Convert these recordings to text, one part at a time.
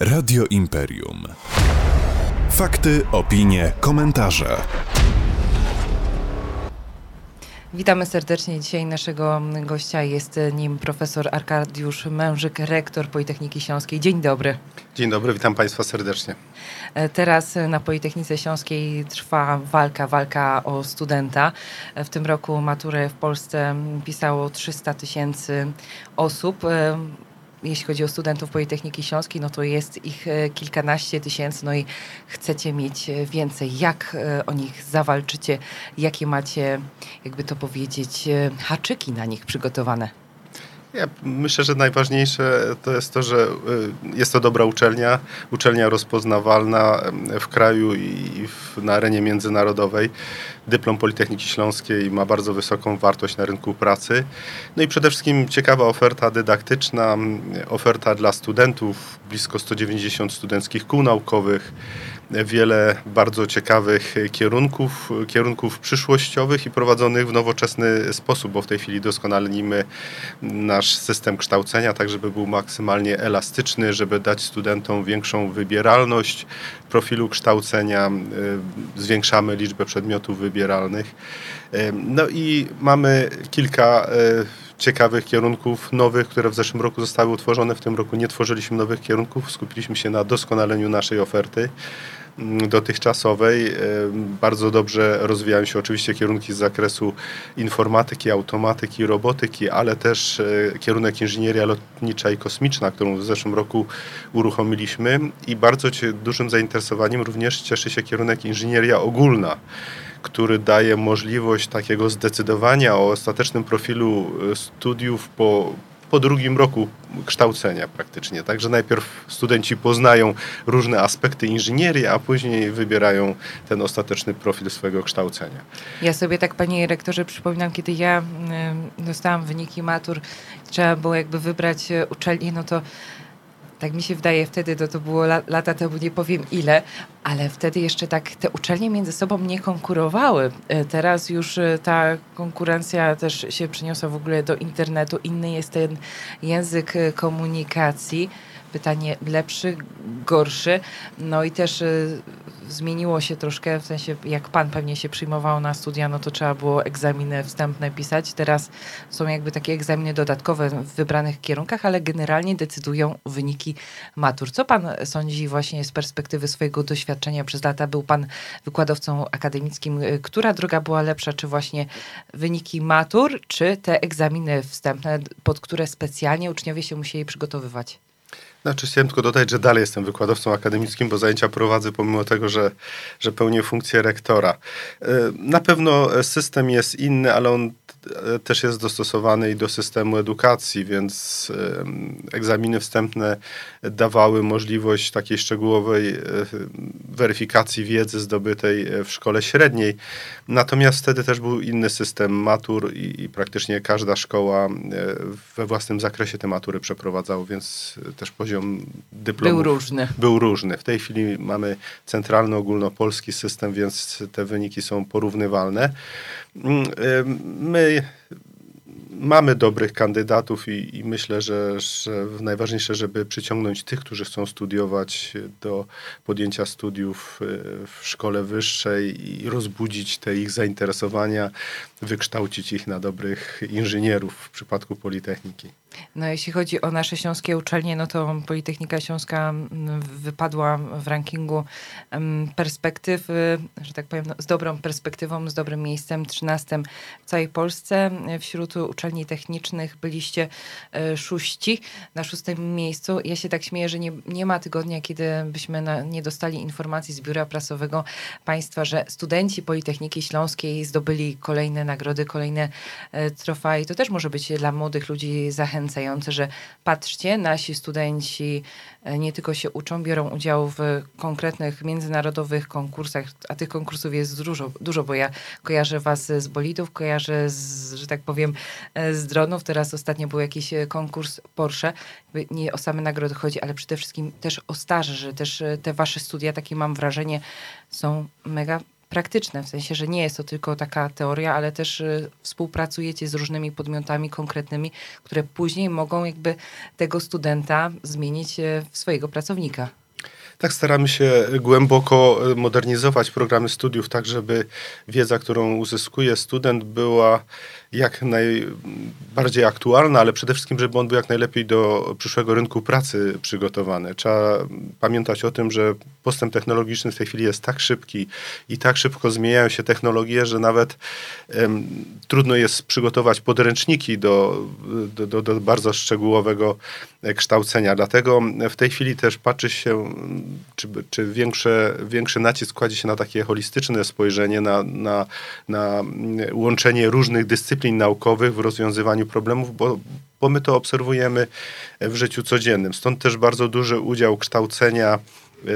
Radio Imperium. Fakty, opinie, komentarze. Witamy serdecznie. Dzisiaj naszego gościa jest nim profesor Arkadiusz Mężyk, rektor Politechniki Śląskiej. Dzień dobry. Dzień dobry, witam Państwa serdecznie. Teraz na Politechnice Śląskiej trwa walka, walka o studenta. W tym roku maturę w Polsce pisało 300 tysięcy osób jeśli chodzi o studentów Politechniki Śląskiej, no to jest ich e, kilkanaście tysięcy, no i chcecie mieć e, więcej. Jak e, o nich zawalczycie? Jakie macie, jakby to powiedzieć, haczyki na nich przygotowane? Ja myślę, że najważniejsze to jest to, że jest to dobra uczelnia, uczelnia rozpoznawalna w kraju i na arenie międzynarodowej dyplom Politechniki Śląskiej ma bardzo wysoką wartość na rynku pracy. No i przede wszystkim ciekawa oferta dydaktyczna, oferta dla studentów, blisko 190 studenckich kół naukowych, wiele bardzo ciekawych kierunków, kierunków przyszłościowych i prowadzonych w nowoczesny sposób, bo w tej chwili doskonalimy nasz system kształcenia, tak żeby był maksymalnie elastyczny, żeby dać studentom większą wybieralność profilu kształcenia, zwiększamy liczbę przedmiotów wybieralnych wybieralnych. No i mamy kilka e, ciekawych kierunków nowych, które w zeszłym roku zostały utworzone. W tym roku nie tworzyliśmy nowych kierunków, skupiliśmy się na doskonaleniu naszej oferty dotychczasowej. Bardzo dobrze rozwijają się oczywiście kierunki z zakresu informatyki, automatyki, robotyki, ale też e, kierunek inżynieria lotnicza i kosmiczna, którą w zeszłym roku uruchomiliśmy i bardzo dużym zainteresowaniem również cieszy się kierunek inżynieria ogólna który daje możliwość takiego zdecydowania o ostatecznym profilu e, studiów po, po drugim roku kształcenia praktycznie. Także najpierw studenci poznają różne aspekty inżynierii, a później wybierają ten ostateczny profil swojego kształcenia. Ja sobie tak, panie rektorze, przypominam, kiedy ja dostałam wyniki matur, trzeba było jakby wybrać e, uczelnię, no to tak mi się wydaje, wtedy to, to było lata temu, nie powiem ile, ale wtedy jeszcze tak te uczelnie między sobą nie konkurowały. E, teraz już e, ta konkurencja też się przeniosła w ogóle do internetu. Inny jest ten język e, komunikacji pytanie lepszy, gorszy. No i też y, zmieniło się troszkę, w sensie jak pan pewnie się przyjmował na studia, no to trzeba było egzaminy wstępne pisać. Teraz są jakby takie egzaminy dodatkowe w wybranych kierunkach, ale generalnie decydują wyniki matur. Co pan sądzi właśnie z perspektywy swojego doświadczenia przez lata? Był pan wykładowcą akademickim. Która droga była lepsza? Czy właśnie wyniki matur, czy te egzaminy wstępne, pod które specjalnie uczniowie się musieli przygotowywać? Znaczy chciałem tylko dodać, że dalej jestem wykładowcą akademickim, bo zajęcia prowadzę pomimo tego, że, że pełnię funkcję rektora. E, na pewno system jest inny, ale on też jest dostosowany i do systemu edukacji, więc egzaminy wstępne dawały możliwość takiej szczegółowej e, weryfikacji wiedzy zdobytej w szkole średniej. Natomiast wtedy też był inny system matur i, i praktycznie każda szkoła e, we własnym zakresie te matury przeprowadzała, więc też poziom dyplomu był różny. Był różny. W tej chwili mamy centralny ogólnopolski system, więc te wyniki są porównywalne. Mm, my mamy dobrych kandydatów i, i myślę, że, że, najważniejsze, żeby przyciągnąć tych, którzy chcą studiować do podjęcia studiów e, w szkole wyższej i rozbudzić te ich zainteresowania, wykształcić ich na dobrych inżynierów w przypadku Politechniki. No, jeśli chodzi o nasze śląskie uczelnie, no to Politechnika Śląska mm, wypadła w rankingu perspektywy, że tak powiem, no, z dobrą perspektywą, z dobrym miejscem, 13 w całej Polsce. Wśród uczelni technicznych byliście e, szóści na szóstym miejscu. Ja się tak śmieję, że nie, nie ma tygodnia, kiedy byśmy na, nie dostali informacji z biura prasowego państwa, że studenci Politechniki Śląskiej zdobyli kolejne nagrody, kolejne e, trofea i to też może być dla młodych ludzi zachęcające zachęcające, że patrzcie, nasi studenci e, nie tylko się uczą, biorą udział w konkretnych międzynarodowych konkursach, a tych konkursów jest dużo, dużo bo ja kojarzę was z bolidów, kojarzę z, że tak powiem, e, z dronów. Teraz ostatnio był jakiś e, konkurs Porsche. Nie o same nagrody chodzi, ale przede wszystkim też o staże, że też te wasze studia, takie mam wrażenie, są mega praktyczne, w sensie, że nie jest to tylko taka teoria, ale też y, współpracujecie z różnymi podmiotami konkretnymi, które później mogą jakby tego studenta zmienić y, w swojego pracownika. Tak, staramy się głęboko e, modernizować programy studiów, tak żeby wiedza, którą uzyskuje student, była jak najbardziej aktualna, ale przede wszystkim, żeby on był jak najlepiej do przyszłego rynku pracy przygotowany. Trzeba pamiętać o tym, że postęp technologiczny w tej chwili jest tak szybki i tak szybko zmieniają się technologie, że nawet um, trudno jest przygotować podręczniki do, do, do, do bardzo szczegółowego kształcenia. Dlatego w tej chwili też patrzy się, czy, czy większe, większy nacisk kładzie się na takie holistyczne spojrzenie, na, na, na łączenie różnych dyscyplin naukowych w rozwiązywaniu problemów, bo, bo my to obserwujemy w życiu codziennym. Stąd też bardzo duży udział kształcenia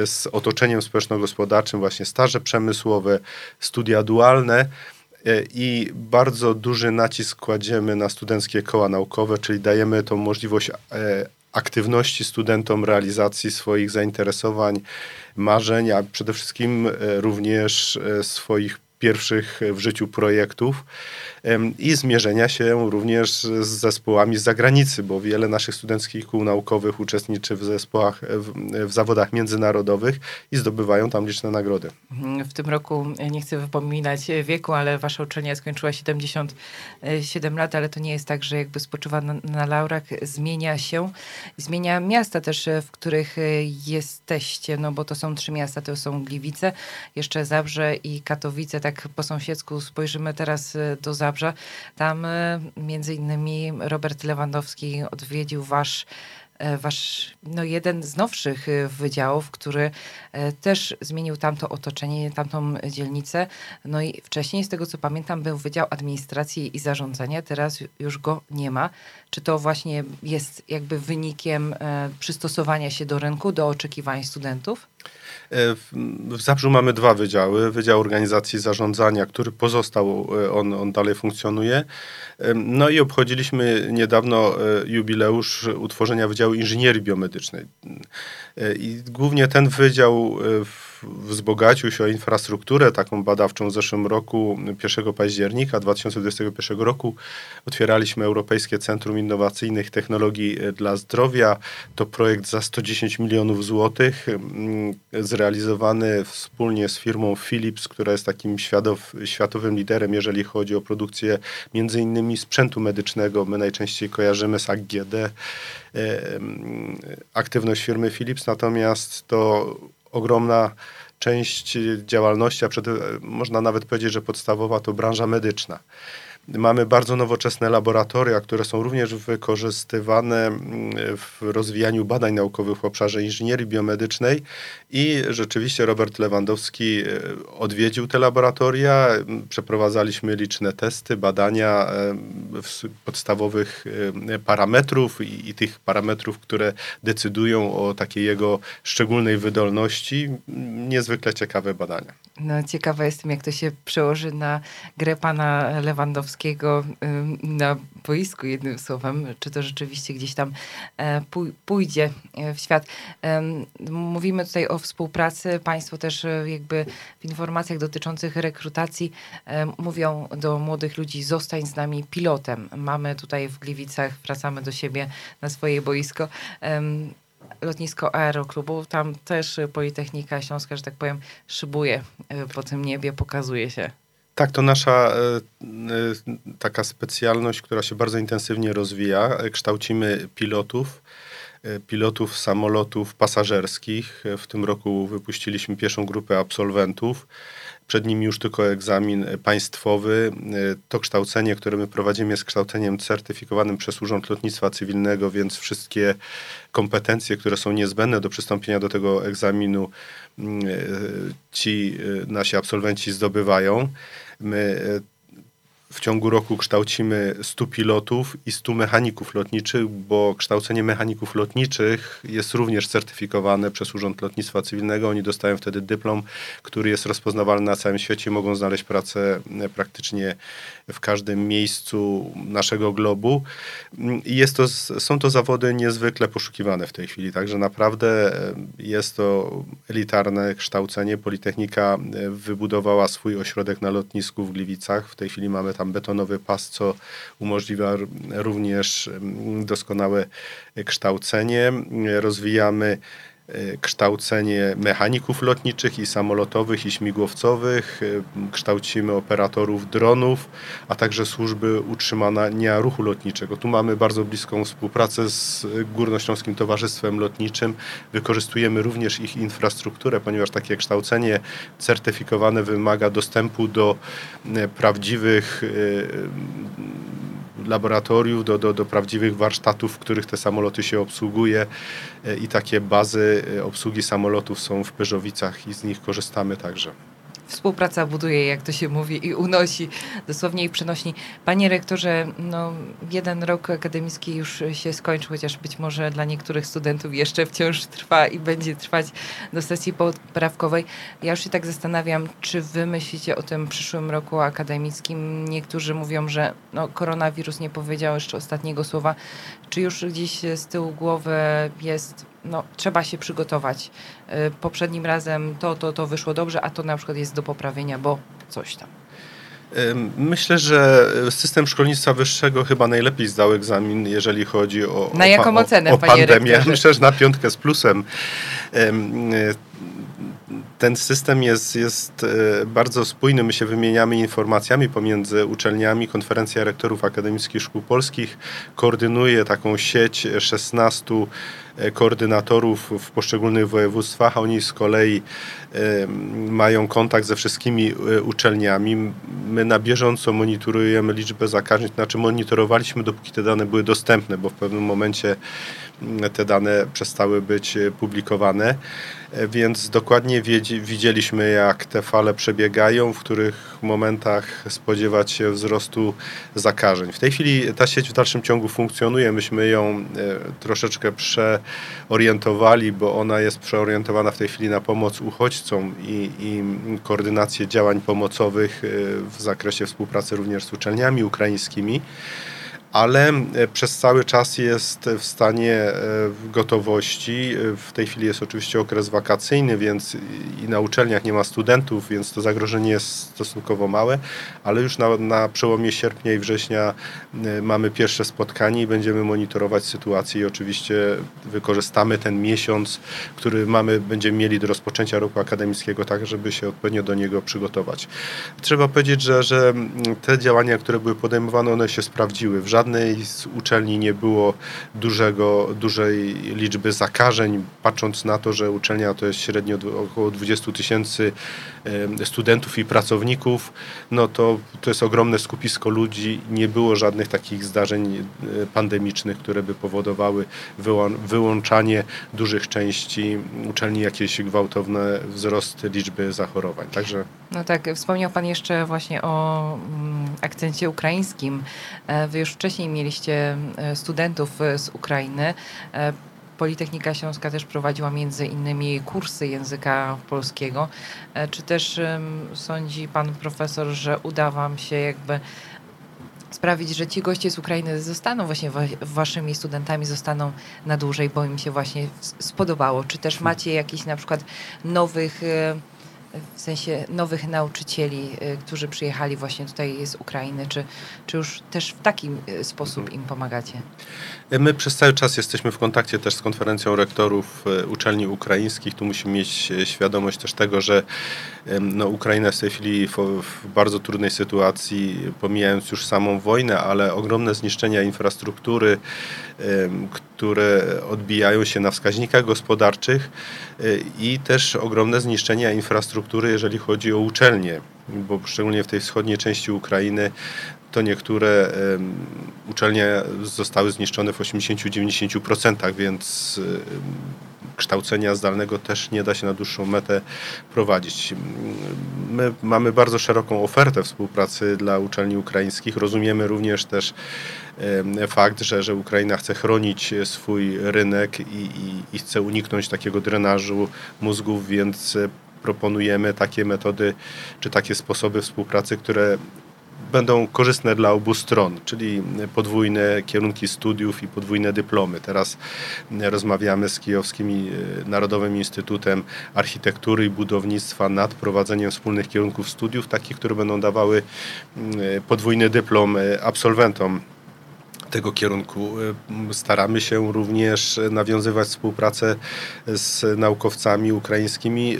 z otoczeniem społeczno-gospodarczym, właśnie staże przemysłowe, studia dualne e, i bardzo duży nacisk kładziemy na studenckie koła naukowe, czyli dajemy tą możliwość e, aktywności studentom, realizacji swoich zainteresowań, marzeń, a przede wszystkim e, również swoich pierwszych w życiu projektów i zmierzenia się również z zespołami z zagranicy, bo wiele naszych studenckich kół naukowych uczestniczy w zespołach, w, w zawodach międzynarodowych i zdobywają tam liczne nagrody. Mhm, w tym roku, nie chcę wypominać wieku, ale wasza uczelnia skończyła 77 lat, ale to nie jest tak, że jakby spoczywa na, na laurach, zmienia się, zmienia miasta też, w których jesteście, no bo to są trzy miasta, to są Gliwice, jeszcze Zabrze i Katowice, tak po sąsiedzku spojrzymy teraz do Zabrze. Tam e, między innymi Robert Lewandowski odwiedził wasz e, wasz, no jeden z nowszych wydziałów, który też zmienił tamto otoczenie, tamtą dzielnicę. No i wcześniej, z tego co pamiętam, był Wydział Administracji i Zarządzania, teraz już go nie ma. Czy to właśnie jest jakby wynikiem przystosowania się do rynku, do oczekiwań studentów? E, w Zabrzu mamy dwa wydziały. Wydział Organizacji Zarządzania, który pozostał, e, on, on dalej funkcjonuje. E, no i obchodziliśmy niedawno jubileusz utworzenia Wydziału Inżynierii Biomedycznej. I głównie ten wydział wzbogacił się o infrastrukturę taką badawczą w zeszłym roku. 1 października 2021 roku otwieraliśmy Europejskie Centrum Innowacyjnych Technologii dla Zdrowia. To projekt za 110 milionów złotych, mm, zrealizowany wspólnie z firmą Philips, która jest takim światow, światowym liderem, jeżeli chodzi o produkcję między innymi sprzętu medycznego. My najczęściej kojarzymy z AGD aktywność firmy Philips, natomiast to ogromna część działalności, a przede, można nawet powiedzieć, że podstawowa to branża medyczna. Mamy bardzo nowoczesne laboratoria, które są również wykorzystywane mm, w rozwijaniu badań naukowych w obszarze inżynierii biomedycznej i rzeczywiście Robert Lewandowski e, odwiedził te laboratoria. Przeprowadzaliśmy liczne testy, badania e, podstawowych e, parametrów i, i tych parametrów, które decydują o takiej jego szczególnej wydolności. Niezwykle ciekawe badania. No, ciekawa jestem, jak to się przełoży na grę pana Lewandowskiego na boisku, jednym słowem. Czy to rzeczywiście gdzieś tam e, pójdzie e, w świat. Mówimy tutaj o współpracy. Państwo też e, jakby w informacjach dotyczących rekrutacji mówią do młodych ludzi, zostań z nami pilotem. Mamy tutaj w Gliwicach, wracamy do siebie na swoje boisko lotnisko aeroklubu. Tam też Politechnika Śląska, że tak powiem, szybuje e, po tym niebie, pokazuje się. Tak, to nasza e, e, taka specjalność, która się bardzo intensywnie rozwija. Kształcimy pilotów, pilotów samolotów pasażerskich. W tym roku wypuściliśmy pierwszą grupę absolwentów. Przed nimi już tylko egzamin państwowy. To kształcenie, które my prowadzimy, jest kształceniem certyfikowanym przez Urząd Lotnictwa Cywilnego, więc wszystkie kompetencje, które są niezbędne do przystąpienia do tego egzaminu, mm, ci nasi absolwenci zdobywają. My w ciągu roku kształcimy 100 pilotów i 100 mechaników lotniczych, bo kształcenie mechaników lotniczych jest również certyfikowane przez Urząd Lotnictwa Cywilnego. Oni dostają wtedy dyplom, który jest rozpoznawalny na całym świecie, mogą znaleźć pracę e, praktycznie w każdym miejscu naszego globu. I jest to, są to zawody niezwykle poszukiwane w tej chwili, także naprawdę e, jest to elitarne kształcenie. Politechnika e, wybudowała swój ośrodek na lotnisku w Gliwicach. W tej chwili mamy tam betonowy pas, co umożliwia również mm, doskonałe kształcenie. Rozwijamy E, kształcenie mechaników lotniczych i samolotowych i śmigłowcowych, e, kształcimy operatorów dronów, a także służby utrzymania ruchu lotniczego. Tu mamy bardzo bliską współpracę z Górnośląskim Towarzystwem Lotniczym. Wykorzystujemy również ich infrastrukturę, ponieważ takie kształcenie certyfikowane wymaga dostępu do e, prawdziwych laboratoriów, do, do, do prawdziwych warsztatów, w których te samoloty się obsługuje e, i takie bazy e, obsługi samolotów są w Pyrzowicach i z nich korzystamy także współpraca buduje, jak to się mówi, i unosi dosłownie i przenosi. Panie rektorze, no, jeden rok akademicki już się skończył, chociaż być może dla niektórych studentów jeszcze wciąż trwa i będzie trwać do sesji poprawkowej. Ja już się tak zastanawiam, czy wy myślicie o tym przyszłym roku akademickim? Niektórzy mówią, że no, koronawirus nie powiedział jeszcze ostatniego słowa. Czy już gdzieś z tyłu głowy jest no, trzeba się przygotować. Y, poprzednim razem to, to, to wyszło dobrze, a to na przykład jest do poprawienia, bo coś tam. Myślę, że system szkolnictwa wyższego chyba najlepiej zdał egzamin, jeżeli chodzi o, na jaką o, ocenę, o, o pandemię. Rektorze? Myślę, że na piątkę z plusem ten system jest, jest e, bardzo spójny. My się wymieniamy informacjami pomiędzy uczelniami. Konferencja Rektorów Akademickich Szkół Polskich koordynuje taką sieć 16 e, koordynatorów w poszczególnych województwach, oni z kolei e, mają kontakt ze wszystkimi uczelniami. My na bieżąco monitorujemy liczbę zakażeń, znaczy monitorowaliśmy dopóki te dane były dostępne, bo w pewnym momencie te dane przestały być publikowane. E, więc dokładnie widzieliśmy, jak te fale przebiegają, w których momentach spodziewać się wzrostu zakażeń. W tej chwili ta sieć w dalszym ciągu funkcjonuje. Myśmy ją e, troszeczkę przeorientowali, bo ona jest przeorientowana w tej chwili na pomoc uchodźcom i, i koordynację działań pomocowych e, w zakresie współpracy również z uczelniami ukraińskimi ale e, przez cały czas jest w stanie e, gotowości. W tej chwili jest oczywiście okres wakacyjny, więc i na uczelniach nie ma studentów, więc to zagrożenie jest stosunkowo małe, ale już na, na przełomie sierpnia i września e, mamy pierwsze spotkanie i będziemy monitorować sytuację i oczywiście wykorzystamy ten miesiąc, który mamy, będziemy mieli do rozpoczęcia roku akademickiego, tak żeby się odpowiednio do niego przygotować. Trzeba powiedzieć, że, że te działania, które były podejmowane, one się sprawdziły. W żadnej z uczelni nie było dużego, dużej liczby zakażeń, patrząc na to, że uczelnia to jest średnio około 20 tysięcy studentów i pracowników, no to, to jest ogromne skupisko ludzi. Nie było żadnych takich zdarzeń e, pandemicznych, które by powodowały wyłączanie dużych części uczelni, jakieś gwałtowne wzrost liczby zachorowań. Także... No tak, wspomniał Pan jeszcze właśnie o mm, akcencie ukraińskim. E, wy już wcześniej mieliście e, studentów z Ukrainy. Politechnika Śląska też prowadziła między innymi kursy języka polskiego. E, czy też sądzi pan profesor, że uda wam się jakby sprawić, że ci goście z Ukrainy zostaną właśnie waszymi studentami, zostaną na dłużej, bo im się właśnie spodobało? Czy też macie jakichś na przykład nowych e, w sensie nowych nauczycieli, y, którzy przyjechali właśnie tutaj z Ukrainy, czy, czy już też w taki y, sposób mhm. im pomagacie? My przez cały czas jesteśmy w kontakcie też z konferencją rektorów y, uczelni ukraińskich. Tu musimy mieć świadomość też tego, że no, Ukraina jest w tej chwili w, w bardzo trudnej sytuacji, pomijając już samą wojnę, ale ogromne zniszczenia infrastruktury, które odbijają się na wskaźnikach gospodarczych i też ogromne zniszczenia infrastruktury infrastruktury, jeżeli chodzi o uczelnie, bo szczególnie w tej wschodniej części Ukrainy to niektóre uczelnie zostały zniszczone w 80-90%, więc kształcenia zdalnego też nie da się na dłuższą metę prowadzić. My mamy bardzo szeroką ofertę współpracy dla uczelni ukraińskich. Rozumiemy również też fakt, że, że Ukraina chce chronić swój rynek i, i, i chce uniknąć takiego drenażu mózgów, więc proponujemy takie metody czy takie sposoby współpracy, które będą korzystne dla obu stron, czyli podwójne kierunki studiów i podwójne dyplomy. Teraz rozmawiamy z Kijowskim e, Narodowym Instytutem Architektury i Budownictwa nad prowadzeniem wspólnych kierunków studiów, takich, które będą dawały podwójny dyplom e, absolwentom tego kierunku. Y, staramy się również nawiązywać współpracę z naukowcami ukraińskimi. Y,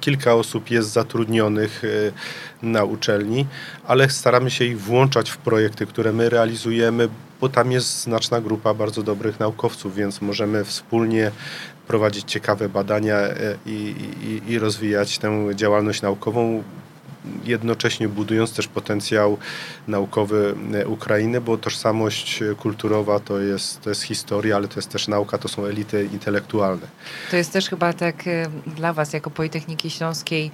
kilka osób jest zatrudnionych y, na uczelni, ale staramy się ich włączać w projekty, które my realizujemy, bo tam jest znaczna grupa bardzo dobrych naukowców, więc możemy wspólnie prowadzić ciekawe badania i, i, i rozwijać tę działalność naukową jednocześnie budując też potencjał naukowy e, Ukrainy, bo tożsamość kulturowa to jest, to jest historia, ale to jest też nauka, to są elity intelektualne. To jest też chyba tak e, dla Was jako Politechniki Śląskiej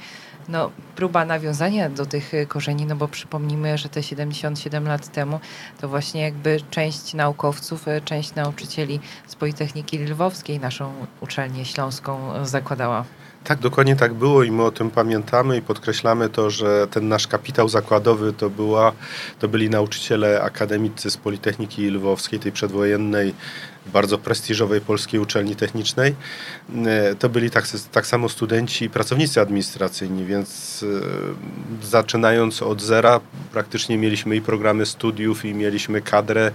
no, próba nawiązania do tych e, korzeni, no bo przypomnijmy, że te 77 lat temu to właśnie jakby część naukowców, część nauczycieli z Politechniki Lwowskiej naszą uczelnię śląską zakładała. Tak, dokładnie tak było i my o tym pamiętamy i podkreślamy to, że ten nasz kapitał zakładowy to, była, to byli nauczyciele akademicy z Politechniki Lwowskiej, tej przedwojennej bardzo prestiżowej polskiej uczelni technicznej. E, to byli tak, tak samo studenci i pracownicy administracyjni, więc e, zaczynając od zera praktycznie mieliśmy i programy studiów i mieliśmy kadrę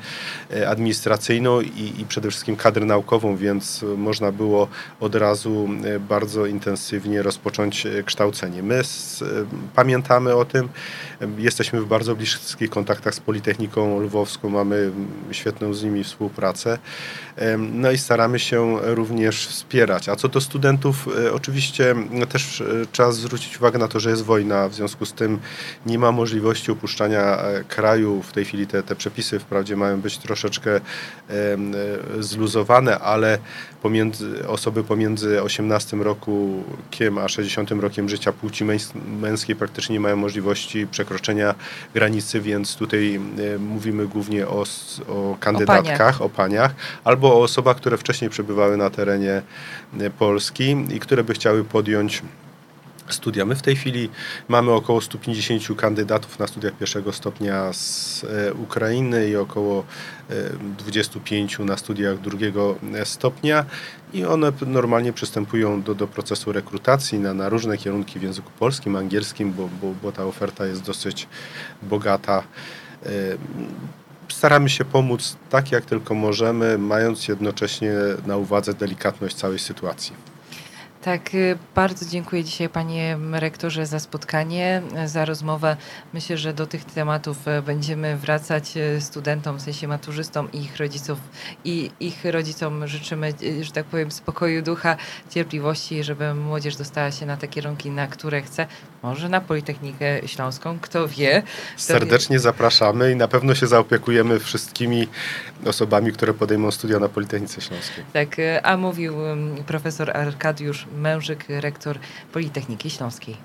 e, administracyjną i, i przede wszystkim kadrę naukową, więc można było od razu bardzo intensywnie rozpocząć kształcenie. My z, pamiętamy o tym, jesteśmy w bardzo bliskich kontaktach z Politechniką Lwowską, mamy świetną z nimi współpracę. No i staramy się również wspierać. A co do studentów, e, oczywiście też e, trzeba zwrócić uwagę na to, że jest wojna, w związku z tym nie ma możliwości opuszczania e, kraju. W tej chwili te, te przepisy wprawdzie mają być troszeczkę zluzowane, ale pomiędzy, osoby pomiędzy 18 rokiem a 60 rokiem życia płci męskiej praktycznie nie mają możliwości przekroczenia granicy, więc tutaj mówimy głównie o, o kandydatkach, o paniach, albo o osobach, które wcześniej przebywały na terenie e, Polski i które by chciały podjąć studia. My w tej chwili mamy około 150 kandydatów na studiach pierwszego stopnia z e, Ukrainy i około 25 e, na studiach drugiego stopnia i one normalnie przystępują do, do procesu rekrutacji na, na różne kierunki w języku polskim, angielskim, bo, bo, bo ta oferta jest dosyć bogata staramy się pomóc tak, jak tylko możemy, mając jednocześnie na uwadze delikatność całej sytuacji. Tak, y, bardzo dziękuję dzisiaj panie rektorze za spotkanie, za rozmowę. Myślę, że do tych tematów e, będziemy wracać e, studentom, w sensie maturzystom i ich rodziców i ich rodzicom życzymy, e, że tak powiem, spokoju ducha, cierpliwości, żeby młodzież dostała się na te kierunki, na które chce. Może na Politechnikę Śląską, kto wie. Kto Serdecznie wie. zapraszamy i na pewno się zaopiekujemy wszystkimi osobami, które podejmą studia na Politechnice Śląskiej. Tak, a mówił profesor Arkadiusz Mężyk, rektor Politechniki Śląskiej.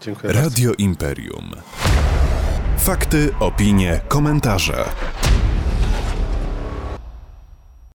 Dziękuję Radio bardzo. Imperium. Fakty, opinie, komentarze.